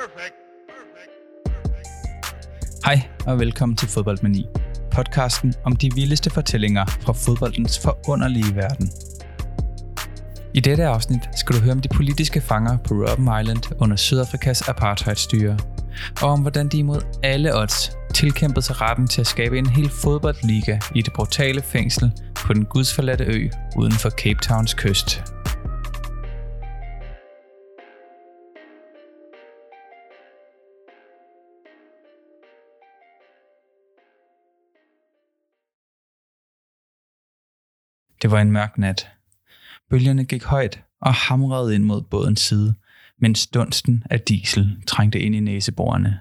Perfect. Perfect. Perfect. Hej og velkommen til Fodboldmani. Podcasten om de vildeste fortællinger fra fodboldens forunderlige verden. I dette afsnit skal du høre om de politiske fanger på Robben Island under Sydafrikas apartheidstyre, og om hvordan de imod alle odds tilkæmpede sig retten til at skabe en hel fodboldliga i det brutale fængsel på den gudsforladte ø uden for Cape Towns kyst. Det var en mørk nat. Bølgerne gik højt og hamrede ind mod bådens side, mens dunsten af diesel trængte ind i næseborene.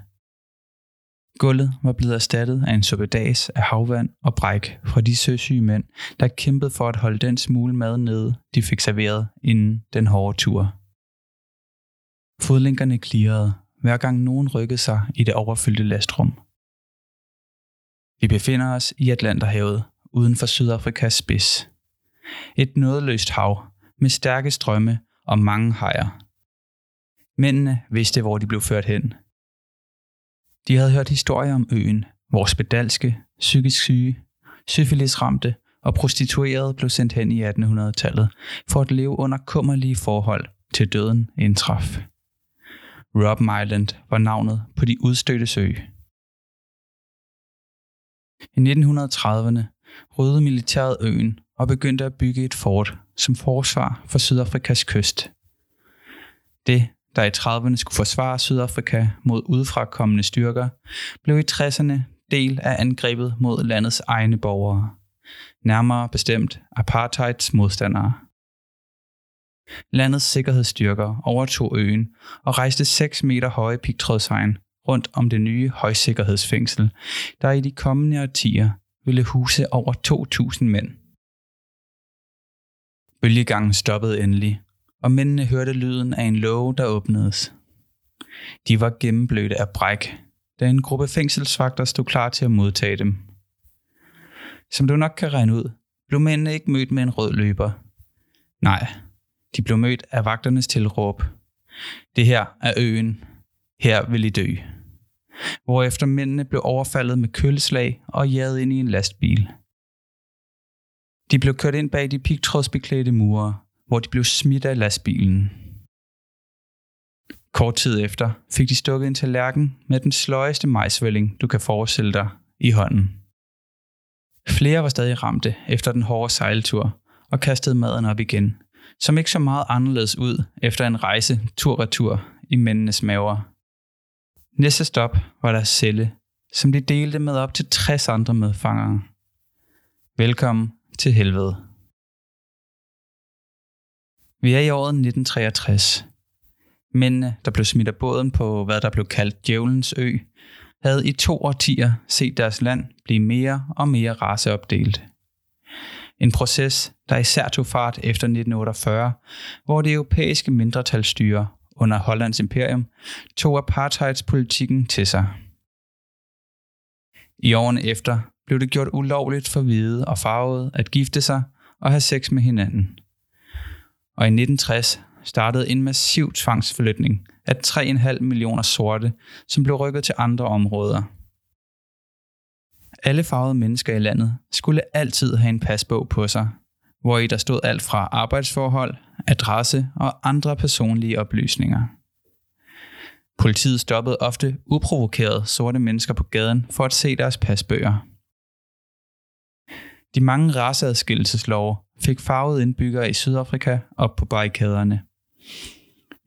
Gulvet var blevet erstattet af en suppedags af havvand og bræk fra de søsyge mænd, der kæmpede for at holde den smule mad nede, de fik serveret inden den hårde tur. Fodlænkerne klirrede, hver gang nogen rykkede sig i det overfyldte lastrum. Vi befinder os i Atlanterhavet, uden for Sydafrikas spids. Et nådeløst hav med stærke strømme og mange hajer. Mændene vidste, hvor de blev ført hen. De havde hørt historier om øen, hvor spedalske, psykisk syge, syfilisramte og prostituerede blev sendt hen i 1800-tallet for at leve under kummerlige forhold til døden indtraf. Robben Island var navnet på de udstødte sø. I 1930'erne rydde militæret øen og begyndte at bygge et fort som forsvar for Sydafrikas kyst. Det, der i 30'erne skulle forsvare Sydafrika mod udefrakommende styrker, blev i 60'erne del af angrebet mod landets egne borgere, nærmere bestemt apartheids modstandere. Landets sikkerhedsstyrker overtog øen og rejste 6 meter høje pigtrådshegn rundt om det nye højsikkerhedsfængsel, der i de kommende årtier ville huse over 2.000 mænd. Bølgegangen stoppede endelig, og mændene hørte lyden af en låge, der åbnedes. De var gennemblødte af bræk, da en gruppe fængselsvagter stod klar til at modtage dem. Som du nok kan regne ud, blev mændene ikke mødt med en rød løber. Nej, de blev mødt af vagternes tilråb. Det her er øen. Her vil I dø. Hvorefter mændene blev overfaldet med køleslag og jaget ind i en lastbil. De blev kørt ind bag de pigtrådsbeklædte mure, hvor de blev smidt af lastbilen. Kort tid efter fik de stukket en tallerken med den sløjeste majsvælling, du kan forestille dig, i hånden. Flere var stadig ramte efter den hårde sejltur og kastede maden op igen, som ikke så meget anderledes ud efter en rejse tur-retur i mændenes maver. Næste stop var deres celle, som de delte med op til 60 andre medfangere. Velkommen til helvede. Vi er i året 1963. Mændene, der blev smidt af båden på, hvad der blev kaldt Djævelens Ø, havde i to årtier set deres land blive mere og mere raceopdelt. En proces, der især tog fart efter 1948, hvor det europæiske mindretalsstyre under Hollands imperium tog apartheidspolitikken til sig. I årene efter blev det gjort ulovligt for hvide og farvede at gifte sig og have sex med hinanden. Og i 1960 startede en massiv tvangsforflytning af 3,5 millioner sorte, som blev rykket til andre områder. Alle farvede mennesker i landet skulle altid have en pasbog på sig, hvor i der stod alt fra arbejdsforhold, adresse og andre personlige oplysninger. Politiet stoppede ofte uprovokeret sorte mennesker på gaden for at se deres pasbøger. De mange raceadskillelseslove fik farvede indbyggere i Sydafrika op på barrikaderne.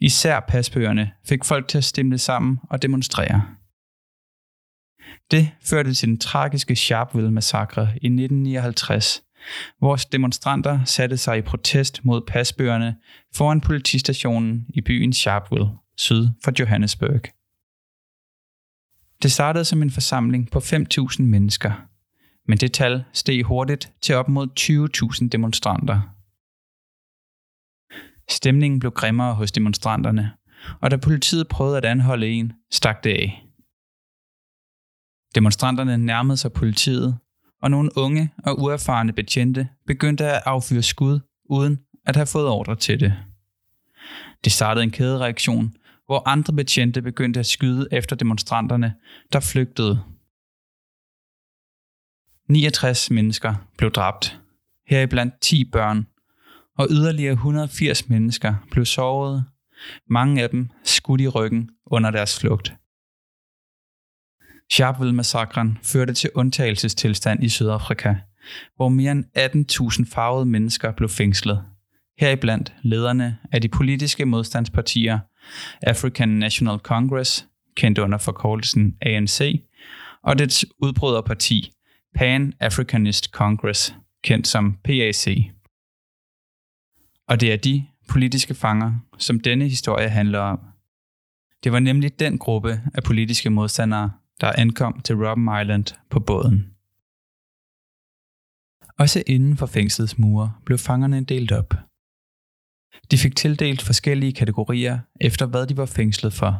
Især pasbøgerne fik folk til at stemme sammen og demonstrere. Det førte til den tragiske Sharpeville-massakre i 1959, Vores demonstranter satte sig i protest mod pasbøgerne foran politistationen i byen Sharpeville, syd for Johannesburg. Det startede som en forsamling på 5.000 mennesker – men det tal steg hurtigt til op mod 20.000 demonstranter. Stemningen blev grimmere hos demonstranterne, og da politiet prøvede at anholde en, stak det af. Demonstranterne nærmede sig politiet, og nogle unge og uerfarne betjente begyndte at affyre skud, uden at have fået ordre til det. Det startede en kædereaktion, hvor andre betjente begyndte at skyde efter demonstranterne, der flygtede. 69 mennesker blev dræbt, heriblandt 10 børn, og yderligere 180 mennesker blev såret, mange af dem skudt i ryggen under deres flugt. Sharpeville-massakren førte til undtagelsestilstand i Sydafrika, hvor mere end 18.000 farvede mennesker blev fængslet. Heriblandt lederne af de politiske modstandspartier African National Congress, kendt under forkortelsen ANC, og dets udbryderparti Pan-Africanist Congress, kendt som PAC. Og det er de politiske fanger, som denne historie handler om. Det var nemlig den gruppe af politiske modstandere, der ankom til Robben Island på båden. Også inden for fængslets mure blev fangerne delt op. De fik tildelt forskellige kategorier efter hvad de var fængslet for.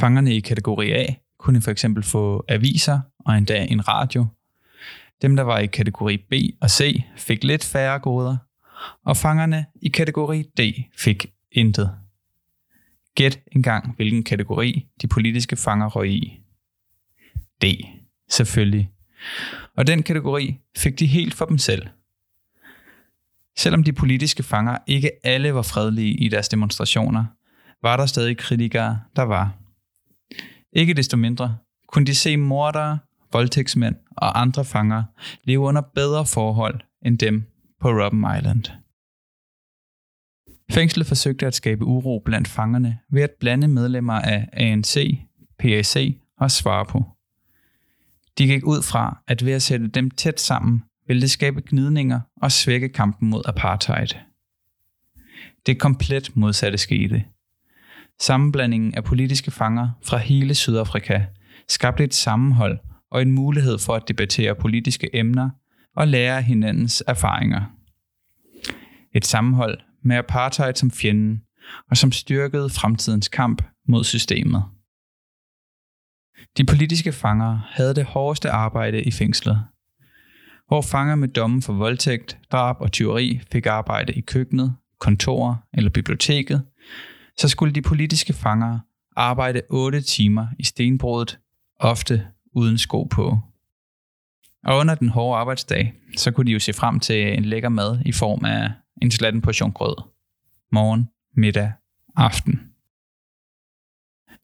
Fangerne i kategori A kunne for eksempel få aviser og endda en radio. Dem, der var i kategori B og C, fik lidt færre goder, og fangerne i kategori D fik intet. Gæt engang, hvilken kategori de politiske fanger røg i. D, selvfølgelig. Og den kategori fik de helt for dem selv. Selvom de politiske fanger ikke alle var fredelige i deres demonstrationer, var der stadig kritikere, der var. Ikke desto mindre kunne de se mordere, voldtægtsmænd og andre fanger leve under bedre forhold end dem på Robben Island. Fængslet forsøgte at skabe uro blandt fangerne ved at blande medlemmer af ANC, PAC og SWAPO. De gik ud fra, at ved at sætte dem tæt sammen, ville det skabe gnidninger og svække kampen mod apartheid. Det komplet modsatte skete. Sammenblandingen af politiske fanger fra hele Sydafrika skabte et sammenhold og en mulighed for at debattere politiske emner og lære hinandens erfaringer. Et sammenhold med apartheid som fjenden, og som styrkede fremtidens kamp mod systemet. De politiske fanger havde det hårdeste arbejde i fængslet. Hvor fanger med domme for voldtægt, drab og tyveri fik arbejde i køkkenet, kontorer eller biblioteket, så skulle de politiske fanger arbejde 8 timer i stenbruddet, ofte uden sko på. Og under den hårde arbejdsdag, så kunne de jo se frem til en lækker mad i form af en slatten portion grød. Morgen, middag, aften.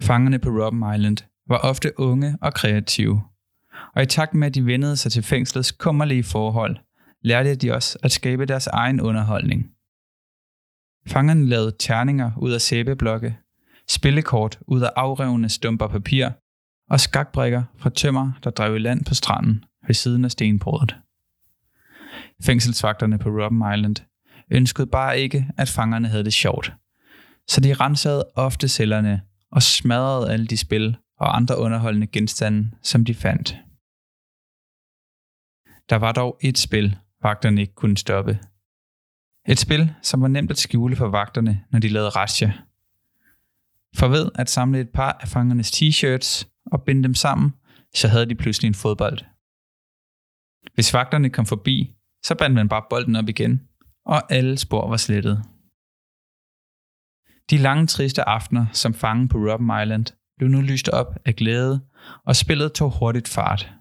Fangerne på Robben Island var ofte unge og kreative. Og i takt med, at de vendede sig til fængslets kummerlige forhold, lærte de også at skabe deres egen underholdning. Fangerne lavede terninger ud af sæbeblokke, spillekort ud af afrevne stumper papir og skakbrikker fra tømmer, der drev i land på stranden ved siden af stenbordet. Fængselsvagterne på Robben Island ønskede bare ikke, at fangerne havde det sjovt. Så de rensede ofte cellerne og smadrede alle de spil og andre underholdende genstande, som de fandt. Der var dog et spil, vagterne ikke kunne stoppe. Et spil, som var nemt at skjule for vagterne, når de lavede rasja. For ved at samle et par af fangernes t-shirts og binde dem sammen, så havde de pludselig en fodbold. Hvis vagterne kom forbi, så bandt man bare bolden op igen, og alle spor var slettet. De lange triste aftener som fange på Robben Island blev nu lyst op af glæde, og spillet tog hurtigt fart.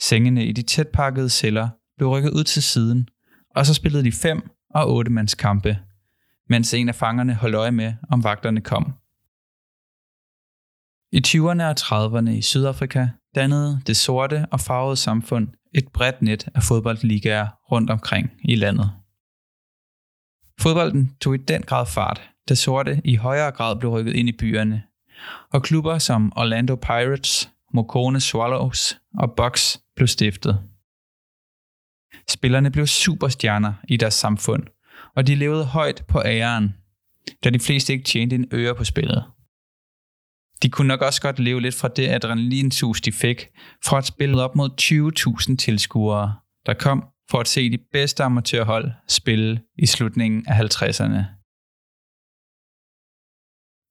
Sengene i de tætpakkede celler blev rykket ud til siden, og så spillede de fem og otte mands kampe, mens en af fangerne holdt øje med, om vagterne kom. I 20'erne og 30'erne i Sydafrika dannede det sorte og farvede samfund et bredt net af fodboldligaer rundt omkring i landet. Fodbolden tog i den grad fart, da sorte i højere grad blev rykket ind i byerne, og klubber som Orlando Pirates, Mokone Swallows og Bucks blev stiftet. Spillerne blev superstjerner i deres samfund, og de levede højt på æren, da de fleste ikke tjente en øre på spillet. De kunne nok også godt leve lidt fra det adrenalinsus, de fik, fra at spille op mod 20.000 tilskuere, der kom for at se de bedste amatørhold spille i slutningen af 50'erne.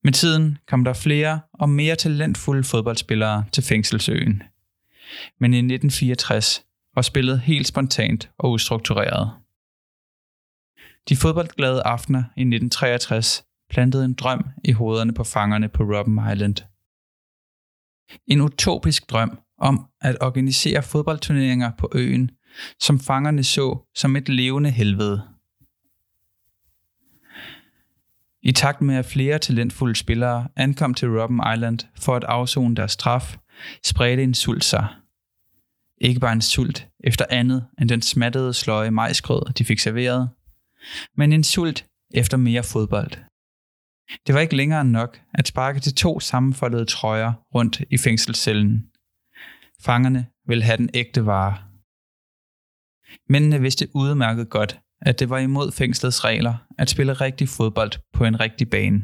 Med tiden kom der flere og mere talentfulde fodboldspillere til fængselsøen. Men i 1964 var spillet helt spontant og ustruktureret. De fodboldglade aftener i 1963 plantede en drøm i hovederne på fangerne på Robben Island. En utopisk drøm om at organisere fodboldturneringer på øen, som fangerne så som et levende helvede. I takt med at flere talentfulde spillere ankom til Robben Island for at afzone deres straf, spredte en sult sig. Ikke bare en sult efter andet end den smattede sløje majsgrød, de fik serveret, men en sult efter mere fodbold. Det var ikke længere nok at sparke til to sammenfoldede trøjer rundt i fængselscellen. Fangerne ville have den ægte vare. Mændene vidste udmærket godt, at det var imod fængslets regler at spille rigtig fodbold på en rigtig bane.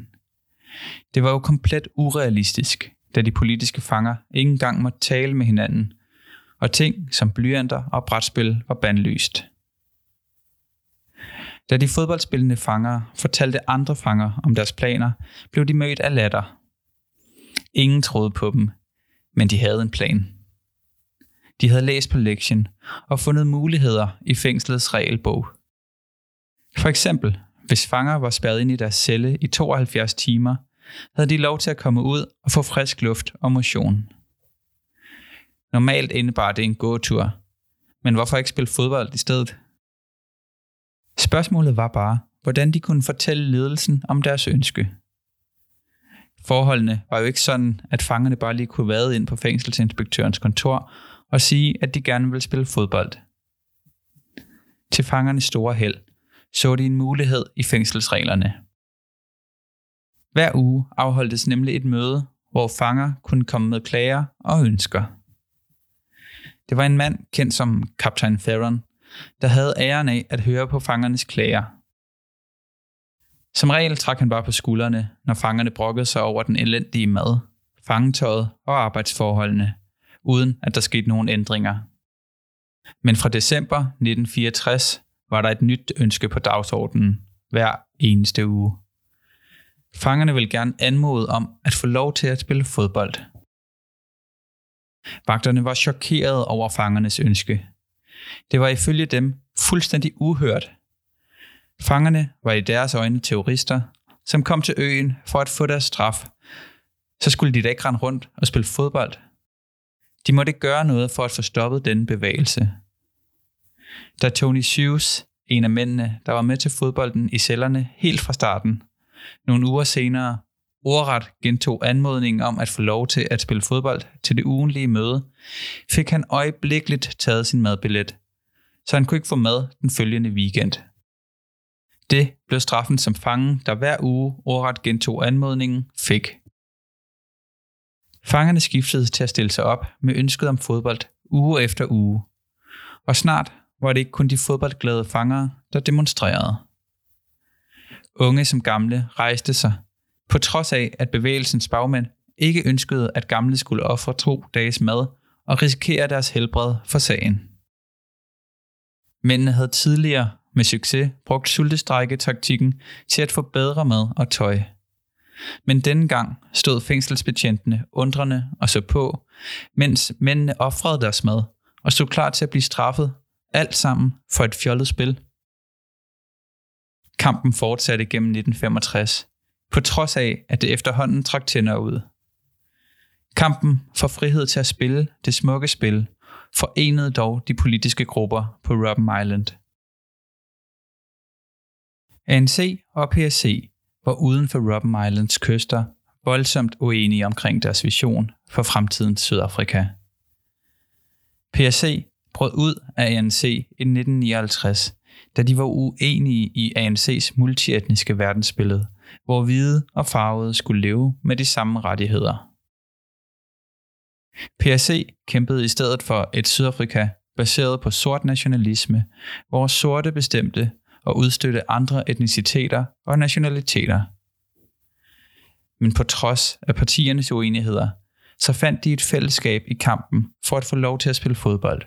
Det var jo komplet urealistisk, da de politiske fanger ikke engang måtte tale med hinanden, og ting som blyanter og brætspil var bandlyst. Da de fodboldspillende fanger fortalte andre fanger om deres planer, blev de mødt af latter. Ingen troede på dem, men de havde en plan. De havde læst på lektien og fundet muligheder i fængslets regelbog. For eksempel, hvis fanger var spærret ind i deres celle i 72 timer, havde de lov til at komme ud og få frisk luft og motion. Normalt indebar det en gåtur, men hvorfor ikke spille fodbold i stedet? Spørgsmålet var bare, hvordan de kunne fortælle ledelsen om deres ønske. Forholdene var jo ikke sådan, at fangerne bare lige kunne vade ind på fængselsinspektørens kontor og sige, at de gerne ville spille fodbold. Til fangernes store held så de en mulighed i fængselsreglerne. Hver uge afholdtes nemlig et møde, hvor fanger kunne komme med klager og ønsker. Det var en mand kendt som kaptajn Theron, der havde æren af at høre på fangernes klager. Som regel trak han bare på skuldrene, når fangerne brokkede sig over den elendige mad, fangetøjet og arbejdsforholdene, uden at der skete nogen ændringer. Men fra december 1964 var der et nyt ønske på dagsordenen hver eneste uge. Fangerne vil gerne anmode om at få lov til at spille fodbold. Vagterne var chokeret over fangernes ønske. Det var ifølge dem fuldstændig uhørt. Fangerne var i deres øjne terrorister, som kom til øen for at få deres straf. Så skulle de da ikke rende rundt og spille fodbold. De måtte gøre noget for at få stoppet denne bevægelse. Da Tony Hughes, en af mændene, der var med til fodbolden i cellerne helt fra starten, nogle uger senere ordret gentog anmodningen om at få lov til at spille fodbold til det ugenlige møde, fik han øjeblikkeligt taget sin madbillet, så han kunne ikke få mad den følgende weekend. Det blev straffen som fangen, der hver uge ordret gentog anmodningen, fik. Fangerne skiftede til at stille sig op med ønsket om fodbold uge efter uge. Og snart var det ikke kun de fodboldglade fanger, der demonstrerede. Unge som gamle rejste sig, på trods af at bevægelsens bagmænd ikke ønskede, at gamle skulle ofre to dages mad og risikere deres helbred for sagen. Mændene havde tidligere med succes brugt sultestrækketaktikken til at få bedre mad og tøj. Men denne gang stod fængselsbetjentene undrende og så på, mens mændene offrede deres mad og stod klar til at blive straffet, alt sammen for et fjollet spil. Kampen fortsatte gennem 1965, på trods af, at det efterhånden trak tænder ud. Kampen for frihed til at spille det smukke spil forenede dog de politiske grupper på Robben Island. ANC og PSC var uden for Robben Islands kyster voldsomt uenige omkring deres vision for fremtidens Sydafrika. PSC brød ud af ANC i 1959, da de var uenige i ANC's multietniske verdensbillede, hvor hvide og farvede skulle leve med de samme rettigheder. PAC kæmpede i stedet for et Sydafrika baseret på sort nationalisme, hvor sorte bestemte og udstøtte andre etniciteter og nationaliteter. Men på trods af partiernes uenigheder, så fandt de et fællesskab i kampen for at få lov til at spille fodbold.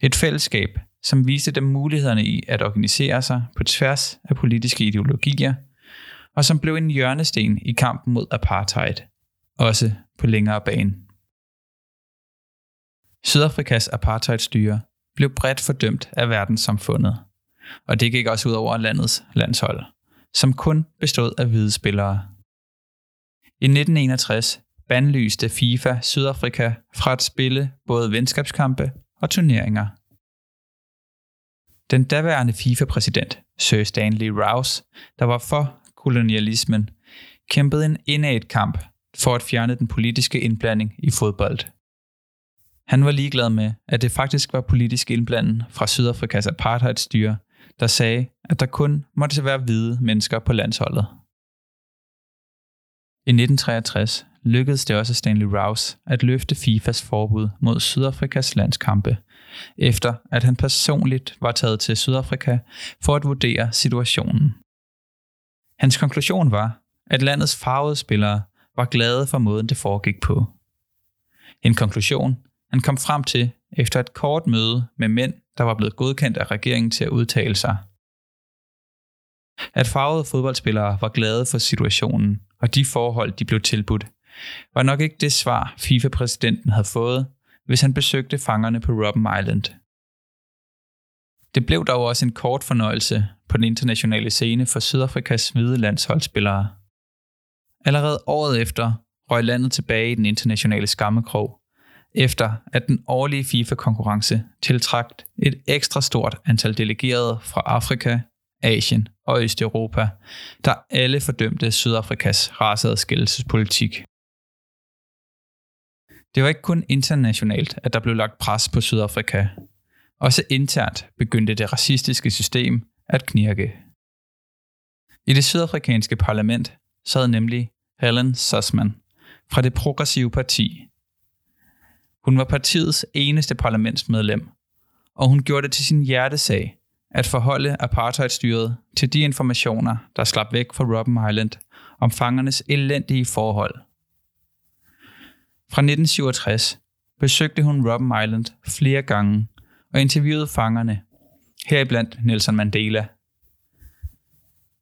Et fællesskab, som viste dem mulighederne i at organisere sig på tværs af politiske ideologier, og som blev en hjørnesten i kampen mod apartheid, også på længere bane. Sydafrikas apartheidstyre blev bredt fordømt af verdenssamfundet, og det gik også ud over landets landshold, som kun bestod af hvide spillere. I 1961 bandlyste FIFA Sydafrika fra at spille både venskabskampe og turneringer. Den daværende FIFA-præsident, Sir Stanley Rouse, der var for kolonialismen, kæmpede en indad kamp for at fjerne den politiske indblanding i fodbold. Han var ligeglad med, at det faktisk var politisk indblanden fra Sydafrikas apartheidstyre, der sagde, at der kun måtte være hvide mennesker på landsholdet. I 1963 lykkedes det også Stanley Rouse at løfte FIFAs forbud mod Sydafrikas landskampe, efter at han personligt var taget til Sydafrika for at vurdere situationen. Hans konklusion var, at landets farvede spillere var glade for måden, det foregik på. En konklusion, han kom frem til efter et kort møde med mænd, der var blevet godkendt af regeringen til at udtale sig. At farvede fodboldspillere var glade for situationen og de forhold, de blev tilbudt, var nok ikke det svar, FIFA-præsidenten havde fået, hvis han besøgte fangerne på Robben Island. Det blev dog også en kort fornøjelse på den internationale scene for Sydafrikas hvide landsholdsspillere. Allerede året efter røg landet tilbage i den internationale skammekrog, efter at den årlige FIFA-konkurrence tiltrakt et ekstra stort antal delegerede fra Afrika, Asien og Østeuropa, der alle fordømte Sydafrikas raceadskillelsespolitik. Det var ikke kun internationalt, at der blev lagt pres på Sydafrika. Også internt begyndte det racistiske system at knirke. I det sydafrikanske parlament sad nemlig Helen Sussman fra det progressive parti. Hun var partiets eneste parlamentsmedlem, og hun gjorde det til sin hjertesag at forholde apartheidstyret til de informationer, der slap væk fra Robben Island om fangernes elendige forhold. Fra 1967 besøgte hun Robben Island flere gange og interviewede fangerne, heriblandt Nelson Mandela.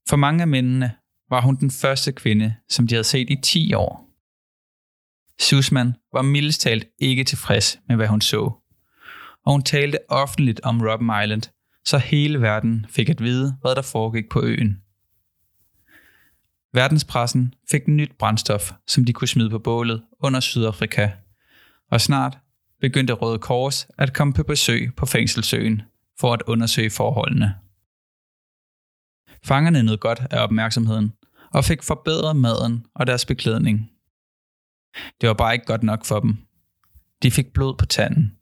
For mange af mændene var hun den første kvinde, som de havde set i 10 år. Sussman var mildest talt ikke tilfreds med, hvad hun så. Og hun talte offentligt om Robben Island, så hele verden fik at vide, hvad der foregik på øen. Verdenspressen fik nyt brændstof, som de kunne smide på bålet under Sydafrika, og snart begyndte Røde Kors at komme på besøg på fængselsøen for at undersøge forholdene. Fangerne nød godt af opmærksomheden og fik forbedret maden og deres beklædning. Det var bare ikke godt nok for dem. De fik blod på tanden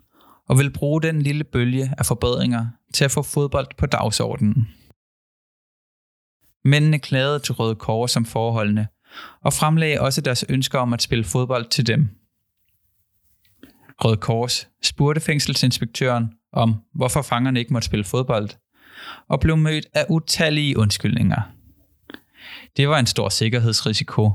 og ville bruge den lille bølge af forbedringer til at få fodbold på dagsordenen. Mændene klagede til Røde Kors om forholdene, og fremlagde også deres ønsker om at spille fodbold til dem. Røde Kors spurgte fængselsinspektøren om, hvorfor fangerne ikke måtte spille fodbold, og blev mødt af utallige undskyldninger. Det var en stor sikkerhedsrisiko.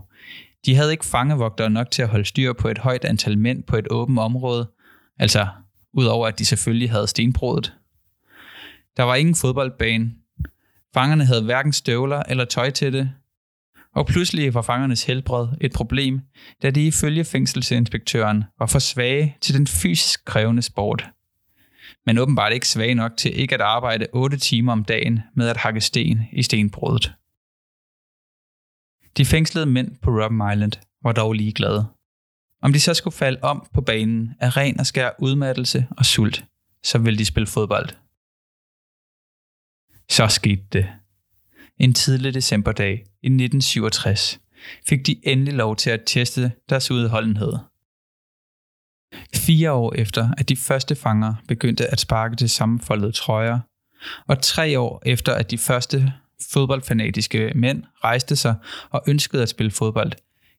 De havde ikke fangevogtere nok til at holde styr på et højt antal mænd på et åbent område, altså udover at de selvfølgelig havde stenbrudet. Der var ingen fodboldbane. Fangerne havde hverken støvler eller tøj til det. Og pludselig var fangernes helbred et problem, da de ifølge fængselsinspektøren var for svage til den fysisk krævende sport. Men åbenbart ikke svage nok til ikke at arbejde 8 timer om dagen med at hakke sten i stenbruddet. De fængslede mænd på Robben Island var dog ligeglade. Om de så skulle falde om på banen af ren og skær udmattelse og sult, så ville de spille fodbold. Så skete det. En tidlig decemberdag i 1967 fik de endelig lov til at teste deres udholdenhed. Fire år efter, at de første fanger begyndte at sparke til sammenfoldede trøjer, og tre år efter, at de første fodboldfanatiske mænd rejste sig og ønskede at spille fodbold,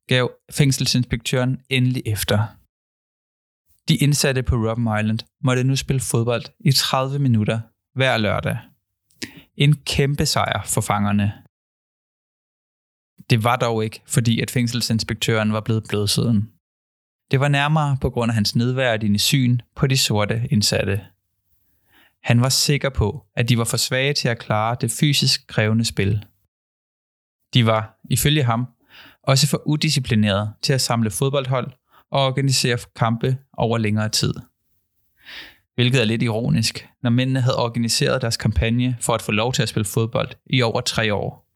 gav fængselsinspektøren endelig efter. De indsatte på Robben Island måtte nu spille fodbold i 30 minutter hver lørdag. En kæmpe sejr for fangerne. Det var dog ikke, fordi at fængselsinspektøren var blevet blødsiden. Det var nærmere på grund af hans nedværdigende syn på de sorte indsatte. Han var sikker på, at de var for svage til at klare det fysisk krævende spil. De var, ifølge ham, også for udisciplinerede til at samle fodboldhold og organisere kampe over længere tid. Hvilket er lidt ironisk, når mændene havde organiseret deres kampagne for at få lov til at spille fodbold i over tre år.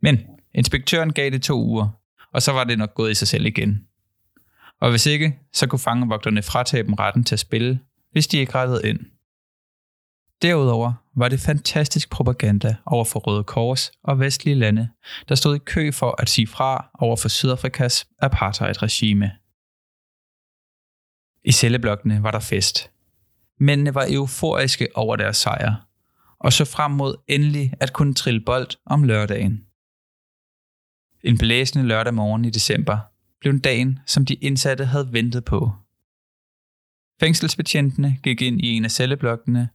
Men inspektøren gav det to uger, og så var det nok gået i sig selv igen. Og hvis ikke, så kunne fangevogterne fratage dem retten til at spille, hvis de ikke rettede ind. Derudover var det fantastisk propaganda over for Røde Kors og vestlige lande, der stod i kø for at sige fra over for Sydafrikas apartheid-regime. I celleblokkene var der fest. Mændene var euforiske over deres sejr, og så frem mod endelig at kunne trille bold om lørdagen. En blæsende lørdag morgen i december blev dagen, som de indsatte havde ventet på. Fængselsbetjentene gik ind i en af celleblokkene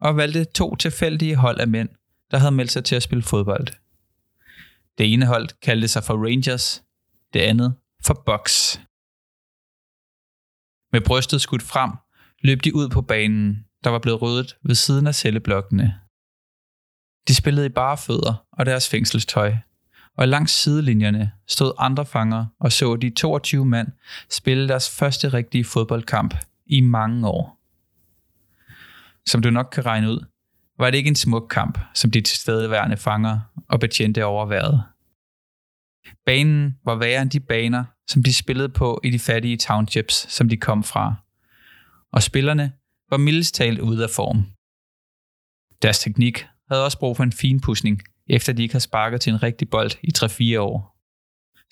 og valgte to tilfældige hold af mænd, der havde meldt sig til at spille fodbold. Det ene hold kaldte sig for Rangers, det andet for Bucks. Med brystet skudt frem, løb de ud på banen, der var blevet ryddet ved siden af celleblokkene. De spillede i bare fødder og deres fængselstøj, og langs sidelinjerne stod andre fanger og så de 22 mand spille deres første rigtige fodboldkamp i mange år. Som du nok kan regne ud, var det ikke en smuk kamp, som de tilstedeværende fanger og betjente overværede. Banen var værre end de baner, som de spillede på i de fattige townships, som de kom fra. Og spillerne var mildest talt ude af form. Deres teknik havde også brug for en finpudsning, efter de ikke har sparket til en rigtig bold i 3-4 år.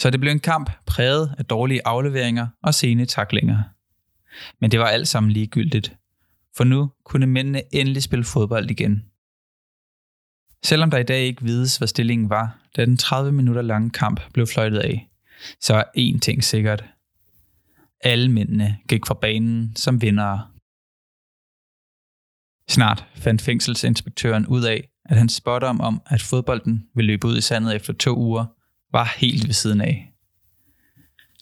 Så det blev en kamp præget af dårlige afleveringer og sene taklinger. Men det var alt sammen ligegyldigt, for nu kunne mændene endelig spille fodbold igen. Selvom der i dag ikke vides, hvad stillingen var, da den 30 minutter lange kamp blev fløjtet af, så er én ting sikkert. Alle mændene gik fra banen som vindere. Snart fandt fængselsinspektøren ud af, at hans spådom om, at fodbolden ville løbe ud i sandet efter to uger, var helt ved siden af.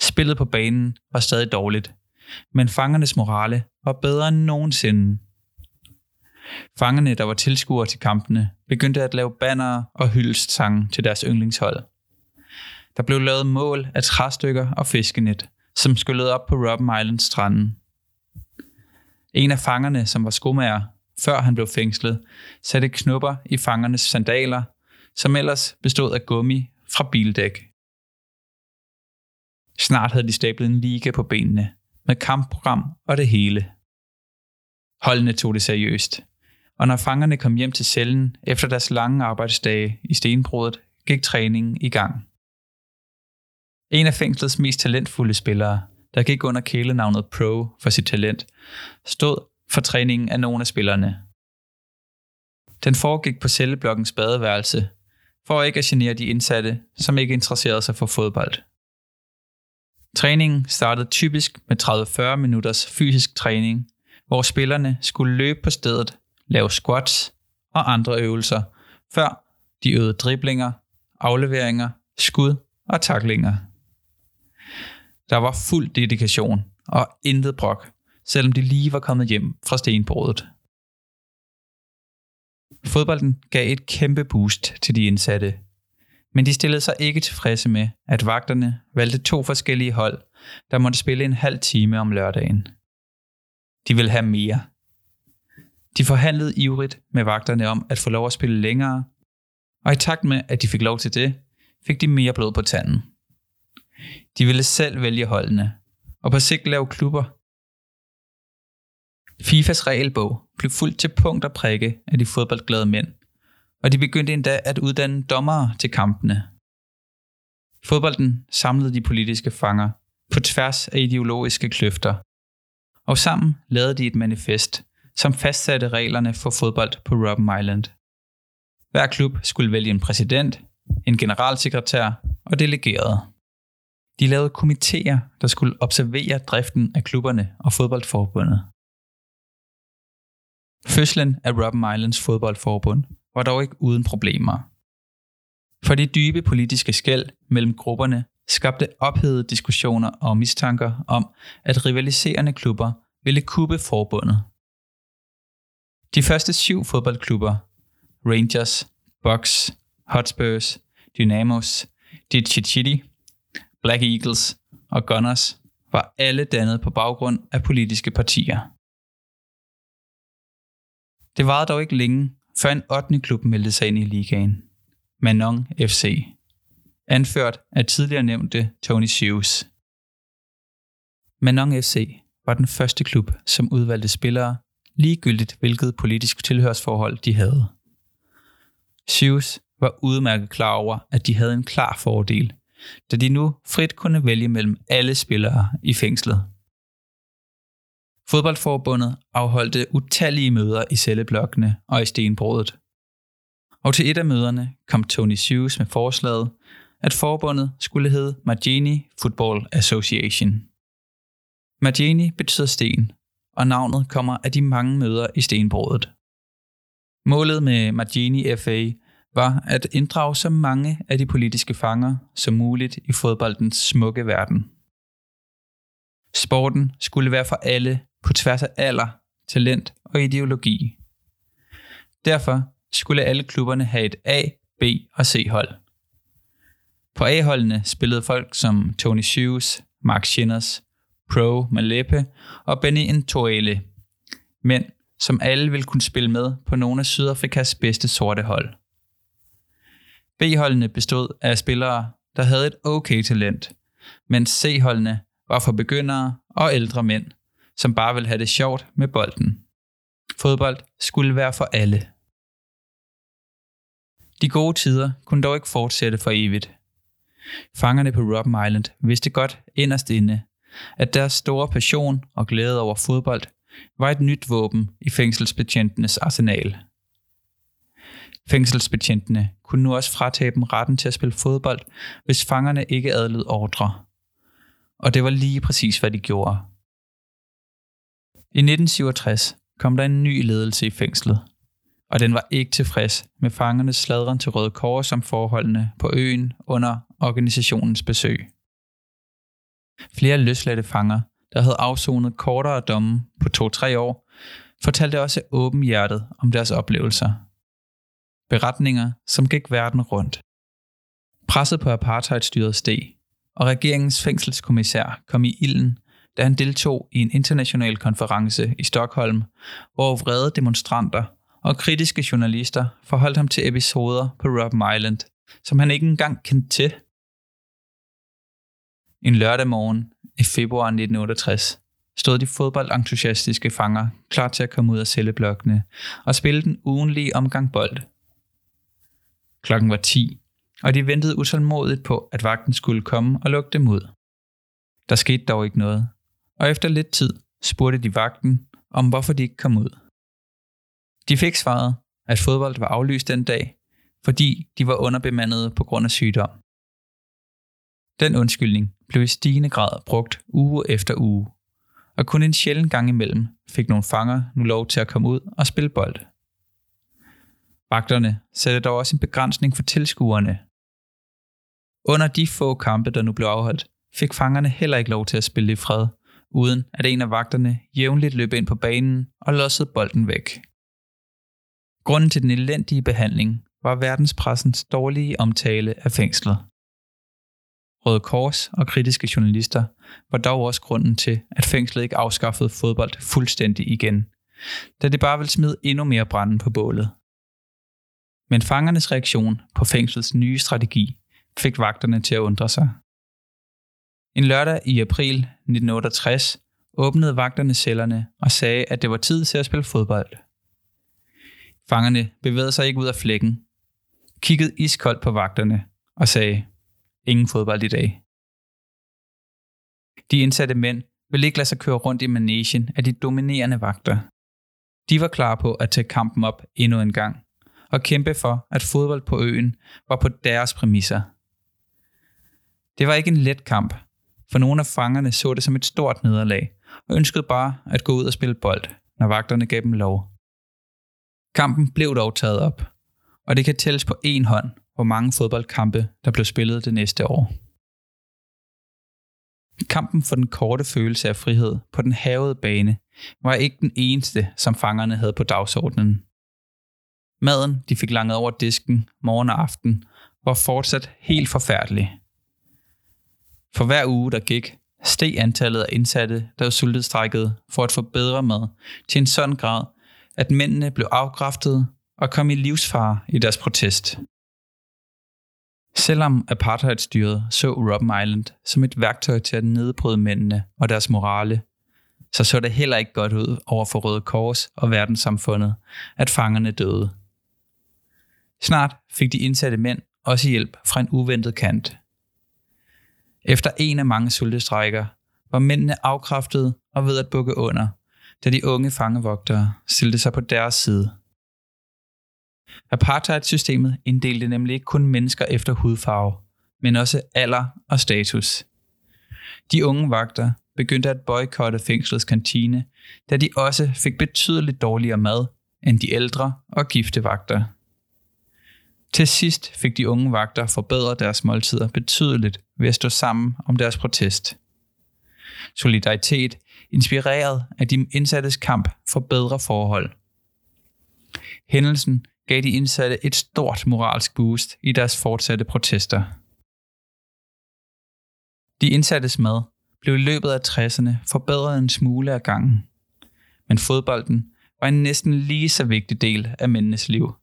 Spillet på banen var stadig dårligt, men fangernes morale var bedre end nogensinde. Fangerne, der var tilskuere til kampene, begyndte at lave bannere og hyldestsange til deres yndlingshold. Der blev lavet mål af træstykker og fiskenet, som skyllede op på Robben Islands stranden. En af fangerne, som var skomager, før han blev fængslet, satte knupper i fangernes sandaler, som ellers bestod af gummi fra bildæk. Snart havde de stablet en liga på benene, med kampprogram og det hele. Holdene tog det seriøst, og når fangerne kom hjem til cellen efter deres lange arbejdsdage i stenbrudet, gik træningen i gang. En af fængslets mest talentfulde spillere, der gik under kælenavnet Pro for sit talent, stod for træningen af nogle af spillerne. Den foregik på celleblokkens badeværelse, for ikke at genere de indsatte, som ikke interesserede sig for fodbold. Træningen startede typisk med 30-40 minutters fysisk træning, hvor spillerne skulle løbe på stedet, lave squats og andre øvelser, før de øvede driblinger, afleveringer, skud og taklinger. Der var fuld dedikation og intet brok, selvom de lige var kommet hjem fra stenbordet. Fodbolden gav et kæmpe boost til de indsatte, men de stillede sig ikke tilfredse med, at vagterne valgte to forskellige hold, der måtte spille en halv time om lørdagen. De ville have mere. De forhandlede ivrigt med vagterne om at få lov at spille længere, og i takt med, at de fik lov til det, fik de mere blod på tanden. De ville selv vælge holdene, og på sigt lave klubber. FIFAs regelbog blev fuldt til punkt og prikke af de fodboldglade mænd, og de begyndte endda at uddanne dommere til kampene. Fodbolden samlede de politiske fanger på tværs af ideologiske kløfter, og sammen lavede de et manifest, som fastsatte reglerne for fodbold på Robben Island. Hver klub skulle vælge en præsident, en generalsekretær og delegerede. De lavede komitéer, der skulle observere driften af klubberne og fodboldforbundet. Fødslen af Robben Islands fodboldforbund var dog ikke uden problemer. For de dybe politiske skæld mellem grupperne skabte ophedede diskussioner og mistanker om, at rivaliserende klubber ville kuppe forbundet. De første syv fodboldklubber, Rangers, Bucks, Hotspurs, Dynamos, Ditchichiti, Black Eagles og Gunners, var alle dannet på baggrund af politiske partier. Det varede dog ikke længe, før en 8. klub meldte sig ind i ligaen. Manon FC, anført af tidligere nævnte Tony Hughes. Manon FC var den første klub, som udvalgte spillere, ligegyldigt hvilket politisk tilhørsforhold de havde. Hughes var udmærket klar over, at de havde en klar fordel, da de nu frit kunne vælge mellem alle spillere i fængslet. Fodboldforbundet afholdte utallige møder i celleblokkene og i stenbrødet. Og til et af møderne kom Tony Hughes med forslaget, at forbundet skulle hedde Margini Football Association. Margini betyder sten, og navnet kommer af de mange møder i stenbruddet. Målet med Margini FA var at inddrage så mange af de politiske fanger som muligt i fodboldens smukke verden. Sporten skulle være for alle på tværs af alder, talent og ideologi. Derfor skulle alle klubberne have et A, B og C-hold. På A-holdene spillede folk som Tony Hughes, Mark Schinners, Pro Malepe og Benny Ntoele, mænd, som alle vil kunne spille med på nogle af Sydafrikas bedste sorte hold. B-holdene bestod af spillere, der havde et okay talent, mens C-holdene var for begyndere og ældre mænd, som bare ville have det sjovt med bolden. Fodbold skulle være for alle. De gode tider kunne dog ikke fortsætte for evigt. Fangerne på Robben Island vidste godt inderst inde, at deres store passion og glæde over fodbold var et nyt våben i fængselsbetjentenes arsenal. Fængselsbetjentene kunne nu også fratage dem retten til at spille fodbold, hvis fangerne ikke adlød ordre. Og det var lige præcis, hvad de gjorde. I 1967 kom der en ny ledelse i fængslet, og den var ikke tilfreds med fangernes sladren til Røde Kors om forholdene på øen under organisationens besøg. Flere løsladte fanger, der havde afsonet kortere domme på 2-3 år, fortalte også åbenhjertet om deres oplevelser. Beretninger, som gik verden rundt. Presset på apartheidstyret steg, og regeringens fængselskommissær kom i ilden, da han deltog i en international konference i Stockholm, hvor vrede demonstranter og kritiske journalister forholdt ham til episoder på Robben Island, som han ikke engang kendte til. En lørdag morgen i februar 1968 stod de fodboldentusiastiske fanger klar til at komme ud af celleblokkene og spille den ugenlige omgang bold. Klokken var 10, og de ventede utålmodigt på, at vagten skulle komme og lukke dem ud. Der skete dog ikke noget, og efter lidt tid spurgte de vagten om, hvorfor de ikke kom ud. De fik svaret, at fodbold var aflyst den dag, fordi de var underbemandede på grund af sygdom. Den undskyldning blev i stigende grad brugt uge efter uge, og kun en sjælden gang imellem fik nogle fanger nu lov til at komme ud og spille bold. Vagterne satte dog også en begrænsning for tilskuerne. Under de få kampe, der nu blev afholdt, fik fangerne heller ikke lov til at spille i fred, uden at en af vagterne jævnligt løb ind på banen og lossede bolden væk. Grunden til den elendige behandling var verdenspressens dårlige omtale af fængslet. Røde Kors og kritiske journalister var dog også grunden til, at fængslet ikke afskaffede fodbold fuldstændig igen, da det bare ville smide endnu mere branden på bålet. Men fangernes reaktion på fængslets nye strategi fik vagterne til at undre sig. En lørdag i april 1968 åbnede vagterne cellerne og sagde, at det var tid til at spille fodbold. Fangerne bevægede sig ikke ud af flækken, kiggede iskoldt på vagterne og sagde, ingen fodbold i dag. De indsatte mænd ville ikke lade sig køre rundt i manesien af de dominerende vagter. De var klar på at tage kampen op endnu en gang og kæmpe for, at fodbold på øen var på deres præmisser. Det var ikke en let kamp, for nogle af fangerne så det som et stort nederlag og ønskede bare at gå ud og spille bold, når vagterne gav dem lov. Kampen blev dog taget op, og det kan tælles på én hånd, hvor mange fodboldkampe, der blev spillet det næste år. Kampen for den korte følelse af frihed på den havede bane var ikke den eneste, som fangerne havde på dagsordenen. Maden, de fik langet over disken morgen og aften, var fortsat helt forfærdelig. For hver uge, der gik, steg antallet af indsatte, der var sultestrækket for at få bedre mad, til en sådan grad, at mændene blev afkræftet og kom i livsfare i deres protest. Selvom apartheidstyret så Robben Island som et værktøj til at nedbryde mændene og deres morale, så så det heller ikke godt ud over for Røde Kors og verdenssamfundet, at fangerne døde. Snart fik de indsatte mænd også hjælp fra en uventet kant. Efter en af mange sultestrækker var mændene afkræftet og ved at bukke under, da de unge fangevogtere stillede sig på deres side. Apartheid-systemet inddelte nemlig ikke kun mennesker efter hudfarve, men også alder og status. De unge vagter begyndte at boykotte fængslets kantine, da de også fik betydeligt dårligere mad end de ældre og gifte vagter. Til sidst fik de unge vagter forbedret deres måltider betydeligt ved at stå sammen om deres protest. Solidaritet inspireret af de indsattes kamp for bedre forhold. Hændelsen gav de indsatte et stort moralsk boost i deres fortsatte protester. De indsattes mad blev i løbet af 60'erne forbedret en smule af gangen. Men fodbolden var en næsten lige så vigtig del af mændenes liv.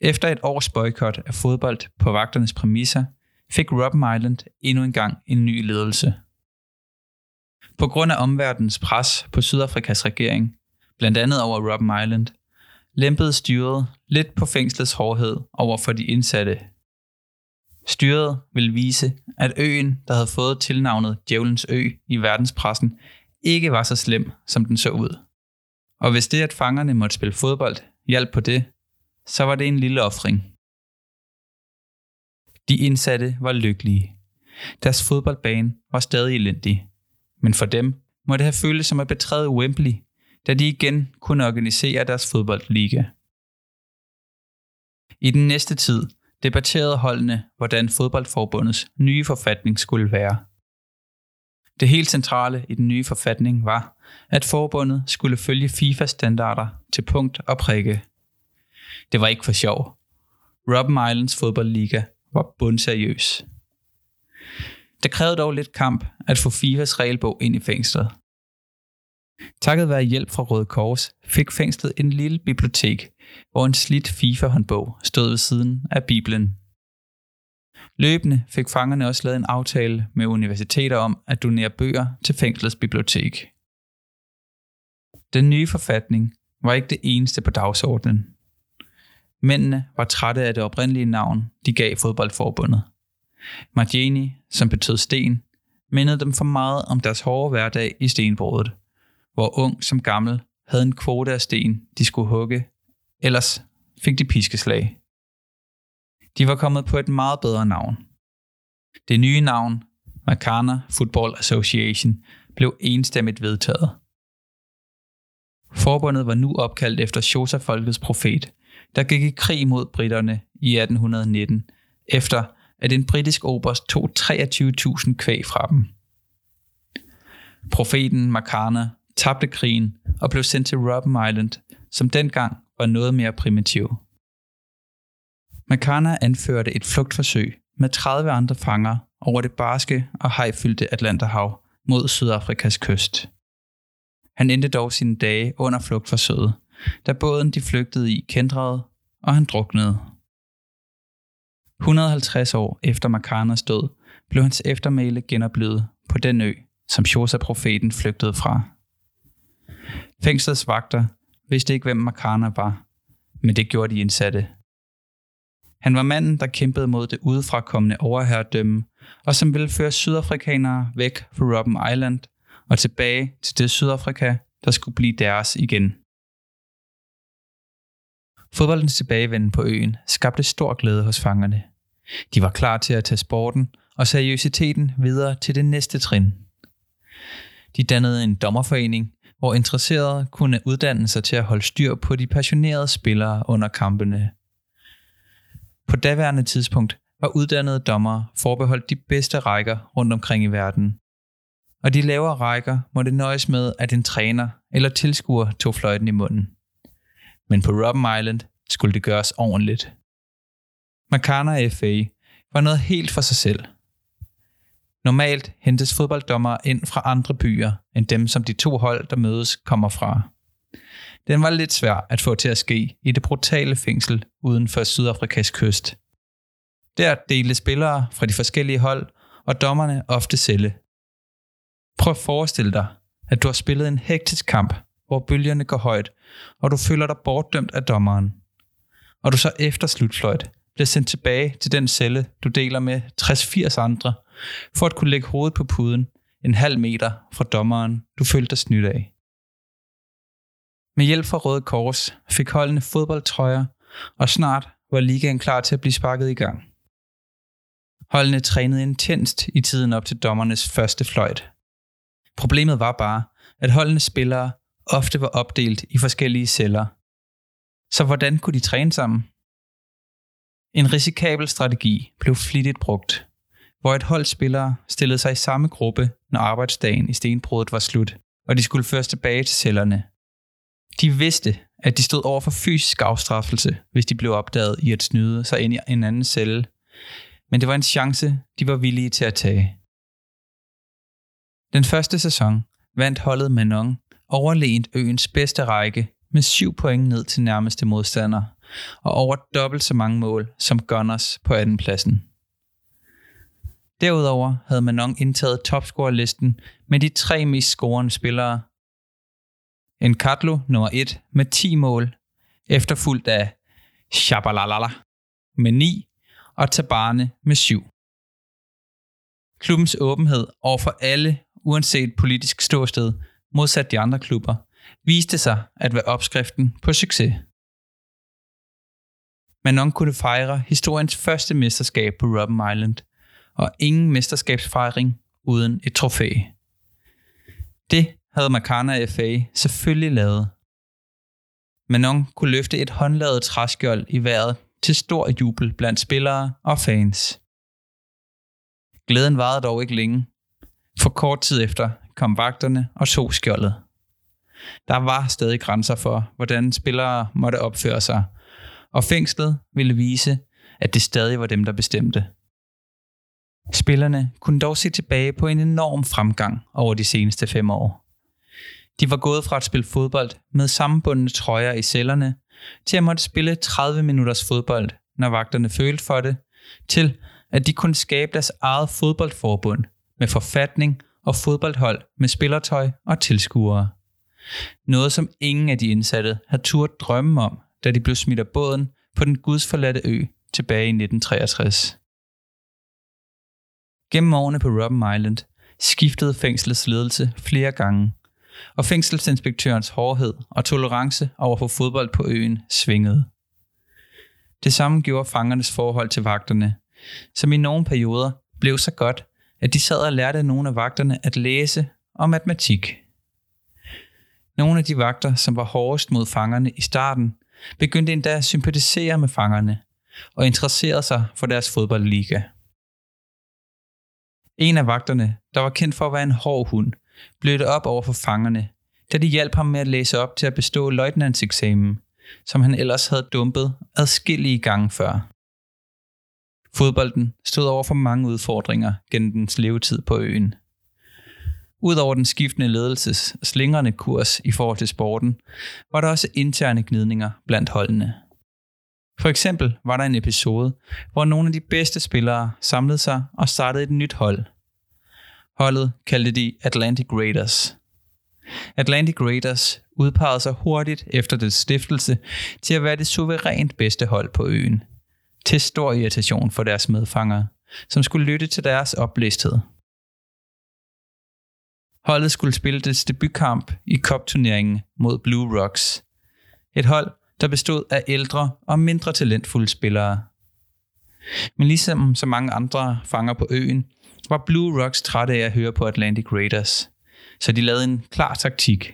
Efter et års boykot af fodbold på vagternes præmisser, fik Robben Island endnu en gang en ny ledelse. På grund af omverdens pres på Sydafrikas regering, blandt andet over Robben Island, lempede styret lidt på fængslets hårdhed over for de indsatte. Styret ville vise, at øen, der havde fået tilnavnet Djævelens Ø i verdenspressen, ikke var så slem, som den så ud. Og hvis det, at fangerne måtte spille fodbold, hjalp på det, så var det en lille offring. De indsatte var lykkelige. Deres fodboldbane var stadig elendig. Men for dem må det have føltes som at betræde Wembley, da de igen kunne organisere deres fodboldliga. I den næste tid debatterede holdene, hvordan fodboldforbundets nye forfatning skulle være. Det helt centrale i den nye forfatning var, at forbundet skulle følge FIFA-standarder til punkt og prikke. Det var ikke for sjov. Robben Islands fodboldliga var bundseriøs. Det krævede dog lidt kamp at få FIFAs regelbog ind i fængslet. Takket være hjælp fra Røde Kors fik fængslet en lille bibliotek, hvor en slidt FIFA-håndbog stod ved siden af Bibelen. Løbende fik fangerne også lavet en aftale med universiteter om at donere bøger til fængslets bibliotek. Den nye forfatning var ikke det eneste på dagsordenen. Mændene var trætte af det oprindelige navn, de gav fodboldforbundet. Margeni, som betød sten, mindede dem for meget om deres hårde hverdag i stenbruddet, hvor ung som gammel havde en kvote af sten, de skulle hugge, ellers fik de piskeslag. De var kommet på et meget bedre navn. Det nye navn, Makana Football Association, blev enstemmigt vedtaget. Forbundet var nu opkaldt efter Shosa-folkets profet, der gik i krig mod britterne i 1819, efter at en britisk oberst tog 23.000 kvæg fra dem. Profeten Makana tabte krigen og blev sendt til Robben Island, som dengang var noget mere primitiv. Makana anførte et flugtforsøg med 30 andre fanger over det barske og hejfyldte Atlanterhav mod Sydafrikas kyst. Han endte dog sine dage under flugtforsøget, da båden de flygtede i kendrede, og han druknede. 150 år efter Makanas død blev hans eftermæle genoplevet på den ø, som Shosa-profeten flygtede fra. Fængslets vagter vidste ikke, hvem Makana var, men det gjorde de indsatte. Han var manden, der kæmpede mod det udefrakommende overherredømme, og som ville føre sydafrikanere væk fra Robben Island og tilbage til det Sydafrika, der skulle blive deres igen. Fodboldens tilbagevenden på øen skabte stor glæde hos fangerne. De var klar til at tage sporten og seriøsiteten videre til det næste trin. De dannede en dommerforening, hvor interesserede kunne uddanne sig til at holde styr på de passionerede spillere under kampene. På daværende tidspunkt var uddannede dommere forbeholdt de bedste rækker rundt omkring i verden. Og de lavere rækker måtte nøjes med, at en træner eller tilskuer tog fløjten i munden men på Robben Island skulle det gøres ordentligt. Makana FA var noget helt for sig selv. Normalt hentes fodbolddommer ind fra andre byer end dem, som de to hold, der mødes, kommer fra. Den var lidt svær at få til at ske i det brutale fængsel uden for Sydafrikas kyst. Der delte spillere fra de forskellige hold og dommerne ofte celle. Prøv at forestille dig, at du har spillet en hektisk kamp, hvor bølgerne går højt, og du føler dig bortdømt af dommeren. Og du så efter slutfløjt bliver sendt tilbage til den celle, du deler med 60-80 andre, for at kunne lægge hovedet på puden en halv meter fra dommeren, du følte dig snydt af. Med hjælp fra Røde Kors fik holdene fodboldtrøjer, og snart var ligaen klar til at blive sparket i gang. Holdene trænede intenst i tiden op til dommernes første fløjt. Problemet var bare, at holdenes spillere ofte var opdelt i forskellige celler. Så hvordan kunne de træne sammen? En risikabel strategi blev flittigt brugt, hvor et hold spillere stillede sig i samme gruppe, når arbejdsdagen i stenbruddet var slut, og de skulle føres tilbage til cellerne. De vidste, at de stod over for fysisk afstraffelse, hvis de blev opdaget i at snyde sig ind i en anden celle, men det var en chance, de var villige til at tage. Den første sæson vandt holdet Manon overlegent øens bedste række med syv point ned til nærmeste modstander, og over dobbelt så mange mål som Gunners på anden pladsen. Derudover havde Manon indtaget topscorerlisten med de tre mest scorende spillere. En Katlo nummer 1 med 10 mål, efterfulgt af Shabalalala med 9 og Tabane med 7. Klubbens åbenhed over for alle, uanset politisk ståsted, modsat de andre klubber, viste sig at være opskriften på succes. Manon kunne fejre historiens første mesterskab på Robben Island, og ingen mesterskabsfejring uden et trofæ. Det havde Makana FA selvfølgelig lavet. Manon kunne løfte et håndlavet træskjold i vejret til stor jubel blandt spillere og fans. Glæden varede dog ikke længe. For kort tid efter kom vagterne og tog skjoldet. Der var stadig grænser for, hvordan spillere måtte opføre sig, og fængslet ville vise, at det stadig var dem, der bestemte. Spillerne kunne dog se tilbage på en enorm fremgang over de seneste fem år. De var gået fra at spille fodbold med sammenbundne trøjer i cellerne, til at måtte spille 30 minutters fodbold, når vagterne følte for det, til at de kunne skabe deres eget fodboldforbund med forfatning og fodboldhold med spillertøj og tilskuere. Noget som ingen af de indsatte havde turt drømme om, da de blev smidt af båden på den gudsforladte ø tilbage i 1963. Gennem årene på Robben Island skiftede fængslets ledelse flere gange, og fængselsinspektørens hårdhed og tolerance over for fodbold på øen svingede. Det samme gjorde fangernes forhold til vagterne, som i nogle perioder blev så godt, at de sad og lærte nogle af vagterne at læse og matematik. Nogle af de vagter, som var hårdest mod fangerne i starten, begyndte endda at sympatisere med fangerne og interesserede sig for deres fodboldliga. En af vagterne, der var kendt for at være en hård hund, blødte op over for fangerne, da de hjalp ham med at læse op til at bestå løjtnantseksamen, som han ellers havde dumpet adskillige gange før. Fodbolden stod over for mange udfordringer gennem dens levetid på øen. Udover den skiftende ledelses slingrende kurs i forhold til sporten, var der også interne gnidninger blandt holdene. For eksempel var der en episode, hvor nogle af de bedste spillere samlede sig og startede et nyt hold. Holdet kaldte de Atlantic Raiders. Atlantic Raiders udpegede sig hurtigt efter dets stiftelse til at være det suverænt bedste hold på øen – til stor irritation for deres medfangere, som skulle lytte til deres oplæsthed. Holdet skulle spille dets debutkamp i Cup-turneringen mod Blue Rocks. Et hold, der bestod af ældre og mindre talentfulde spillere. Men ligesom så mange andre fanger på øen, var Blue Rocks trætte af at høre på Atlantic Raiders, så de lavede en klar taktik.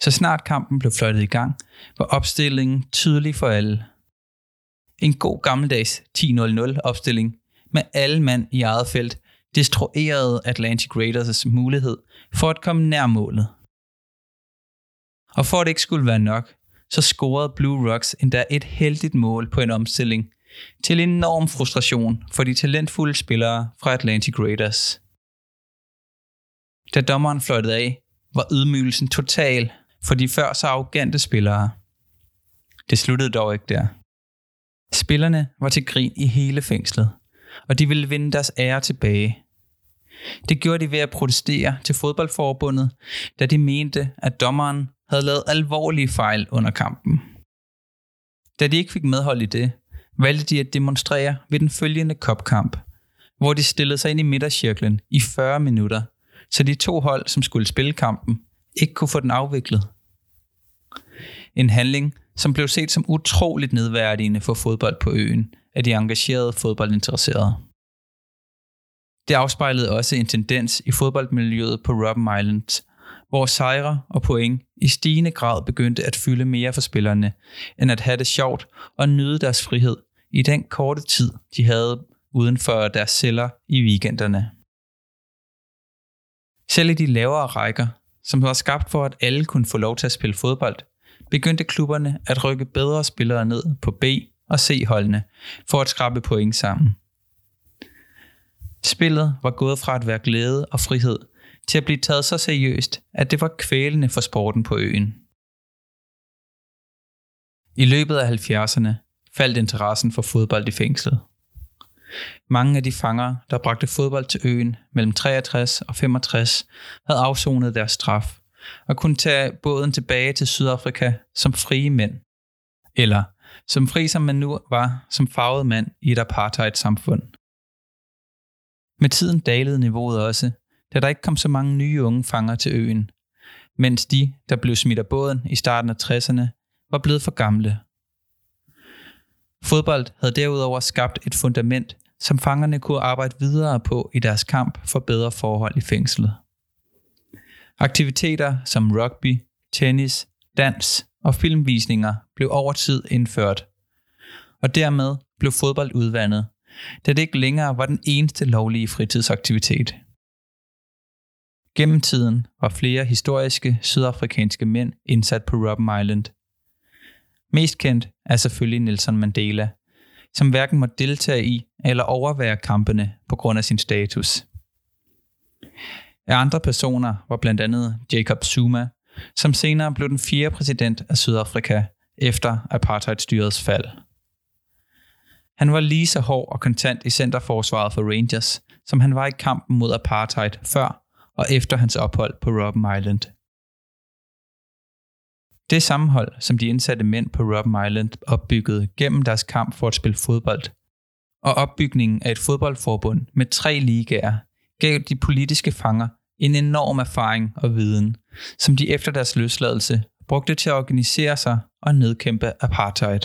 Så snart kampen blev fløjtet i gang, var opstillingen tydelig for alle – en god gammeldags 10-0-0 opstilling med alle mand i eget felt destruerede Atlantic Raiders' mulighed for at komme nær målet. Og for at det ikke skulle være nok, så scorede Blue Rocks endda et heldigt mål på en omstilling, til enorm frustration for de talentfulde spillere fra Atlantic Raiders. Da dommeren fløjtede af, var ydmygelsen total for de før så arrogante spillere. Det sluttede dog ikke der. Spillerne var til grin i hele fængslet, og de ville vinde deres ære tilbage. Det gjorde de ved at protestere til fodboldforbundet, da de mente, at dommeren havde lavet alvorlige fejl under kampen. Da de ikke fik medhold i det, valgte de at demonstrere ved den følgende kopkamp, hvor de stillede sig ind i midtercirklen i 40 minutter, så de to hold, som skulle spille kampen, ikke kunne få den afviklet. En handling, som blev set som utroligt nedværdigende for fodbold på øen af de engagerede fodboldinteresserede. Det afspejlede også en tendens i fodboldmiljøet på Robben Island, hvor sejre og point i stigende grad begyndte at fylde mere for spillerne, end at have det sjovt og nyde deres frihed i den korte tid, de havde uden for deres celler i weekenderne. Selv i de lavere rækker, som var skabt for, at alle kunne få lov til at spille fodbold, begyndte klubberne at rykke bedre spillere ned på B- og C-holdene for at skrabe point sammen. Spillet var gået fra at være glæde og frihed til at blive taget så seriøst, at det var kvælende for sporten på øen. I løbet af 70'erne faldt interessen for fodbold i fængslet. Mange af de fanger, der bragte fodbold til øen mellem 63 og 65, havde afsonet deres straf og kunne tage båden tilbage til Sydafrika som frie mænd. Eller som fri som man nu var som farvet mand i et apartheid-samfund. Med tiden dalede niveauet også, da der ikke kom så mange nye unge fanger til øen, mens de, der blev smidt af båden i starten af 60'erne, var blevet for gamle. Fodbold havde derudover skabt et fundament, som fangerne kunne arbejde videre på i deres kamp for bedre forhold i fængslet. Aktiviteter som rugby, tennis, dans og filmvisninger blev over tid indført, og dermed blev fodbold udvandet, da det ikke længere var den eneste lovlige fritidsaktivitet. Gennem tiden var flere historiske sydafrikanske mænd indsat på Robben Island. Mest kendt er selvfølgelig Nelson Mandela, som hverken må deltage i eller overvære kampene på grund af sin status. Af andre personer var blandt andet Jacob Zuma, som senere blev den fjerde præsident af Sydafrika efter apartheidstyrets fald. Han var lige så hård og kontant i centerforsvaret for Rangers, som han var i kampen mod apartheid før og efter hans ophold på Robben Island. Det sammenhold, som de indsatte mænd på Robben Island opbyggede gennem deres kamp for at spille fodbold, og opbygningen af et fodboldforbund med tre ligaer, gav de politiske fanger en enorm erfaring og viden, som de efter deres løsladelse brugte til at organisere sig og nedkæmpe apartheid.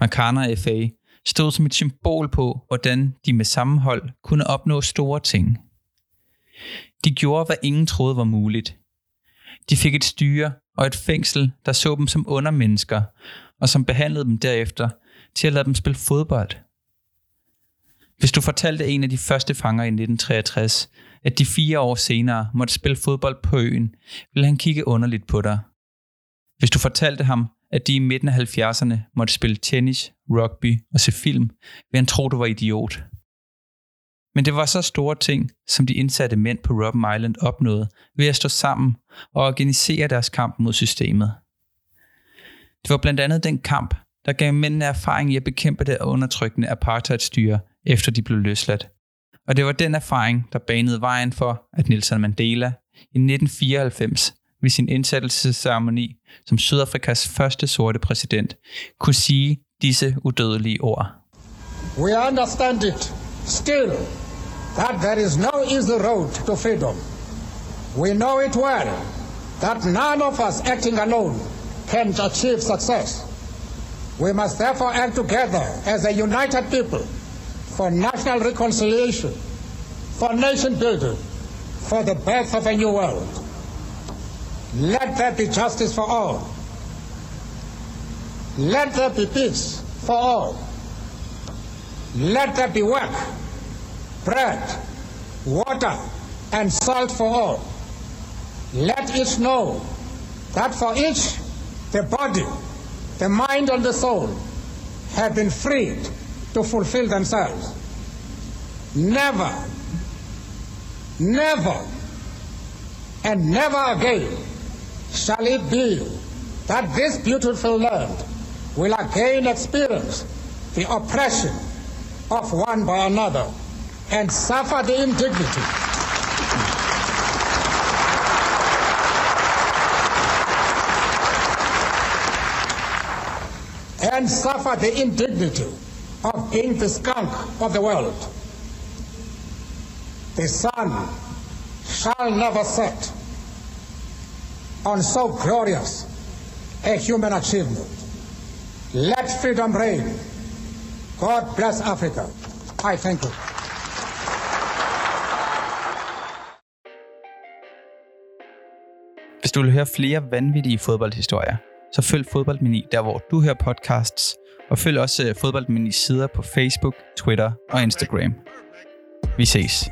Makana FA stod som et symbol på, hvordan de med sammenhold kunne opnå store ting. De gjorde, hvad ingen troede var muligt. De fik et styre og et fængsel, der så dem som undermennesker, og som behandlede dem derefter til at lade dem spille fodbold. Hvis du fortalte en af de første fanger i 1963, at de fire år senere måtte spille fodbold på øen, ville han kigge underligt på dig. Hvis du fortalte ham, at de i midten af 70'erne måtte spille tennis, rugby og se film, ville han tro, du var idiot. Men det var så store ting, som de indsatte mænd på Robben Island opnåede ved at stå sammen og organisere deres kamp mod systemet. Det var blandt andet den kamp, der gav mændene erfaring i at bekæmpe det undertrykkende apartheidstyre, efter de blev løsladt. Og det var den erfaring, der banede vejen for, at Nelson Mandela i 1994 ved sin indsættelsesceremoni som Sydafrikas første sorte præsident kunne sige disse udødelige ord. We understand it still that there is no easy road to freedom. We know it well that none of us acting alone can achieve success. We must therefore act together as a united people for national reconciliation, for nation building, for the birth of a new world. Let there be justice for all. Let there be peace for all. Let there be work, bread, water, and salt for all. Let each know that for each the body, the mind, and the soul have been freed to fulfill themselves. Never, never, and never again shall it be that this beautiful land will again experience the oppression of one by another and suffer the indignity and suffer the indignity of being the skunk of the world. The sun shall never set on so glorious a human achievement. Let freedom reign. God bless Africa. I thank you. Hvis du vil høre flere vanvittige fodboldhistorier, så følg Fodboldmini der, hvor du hører podcasts, og følg også øh, Fodboldminis sider på Facebook, Twitter og Instagram. Vi ses.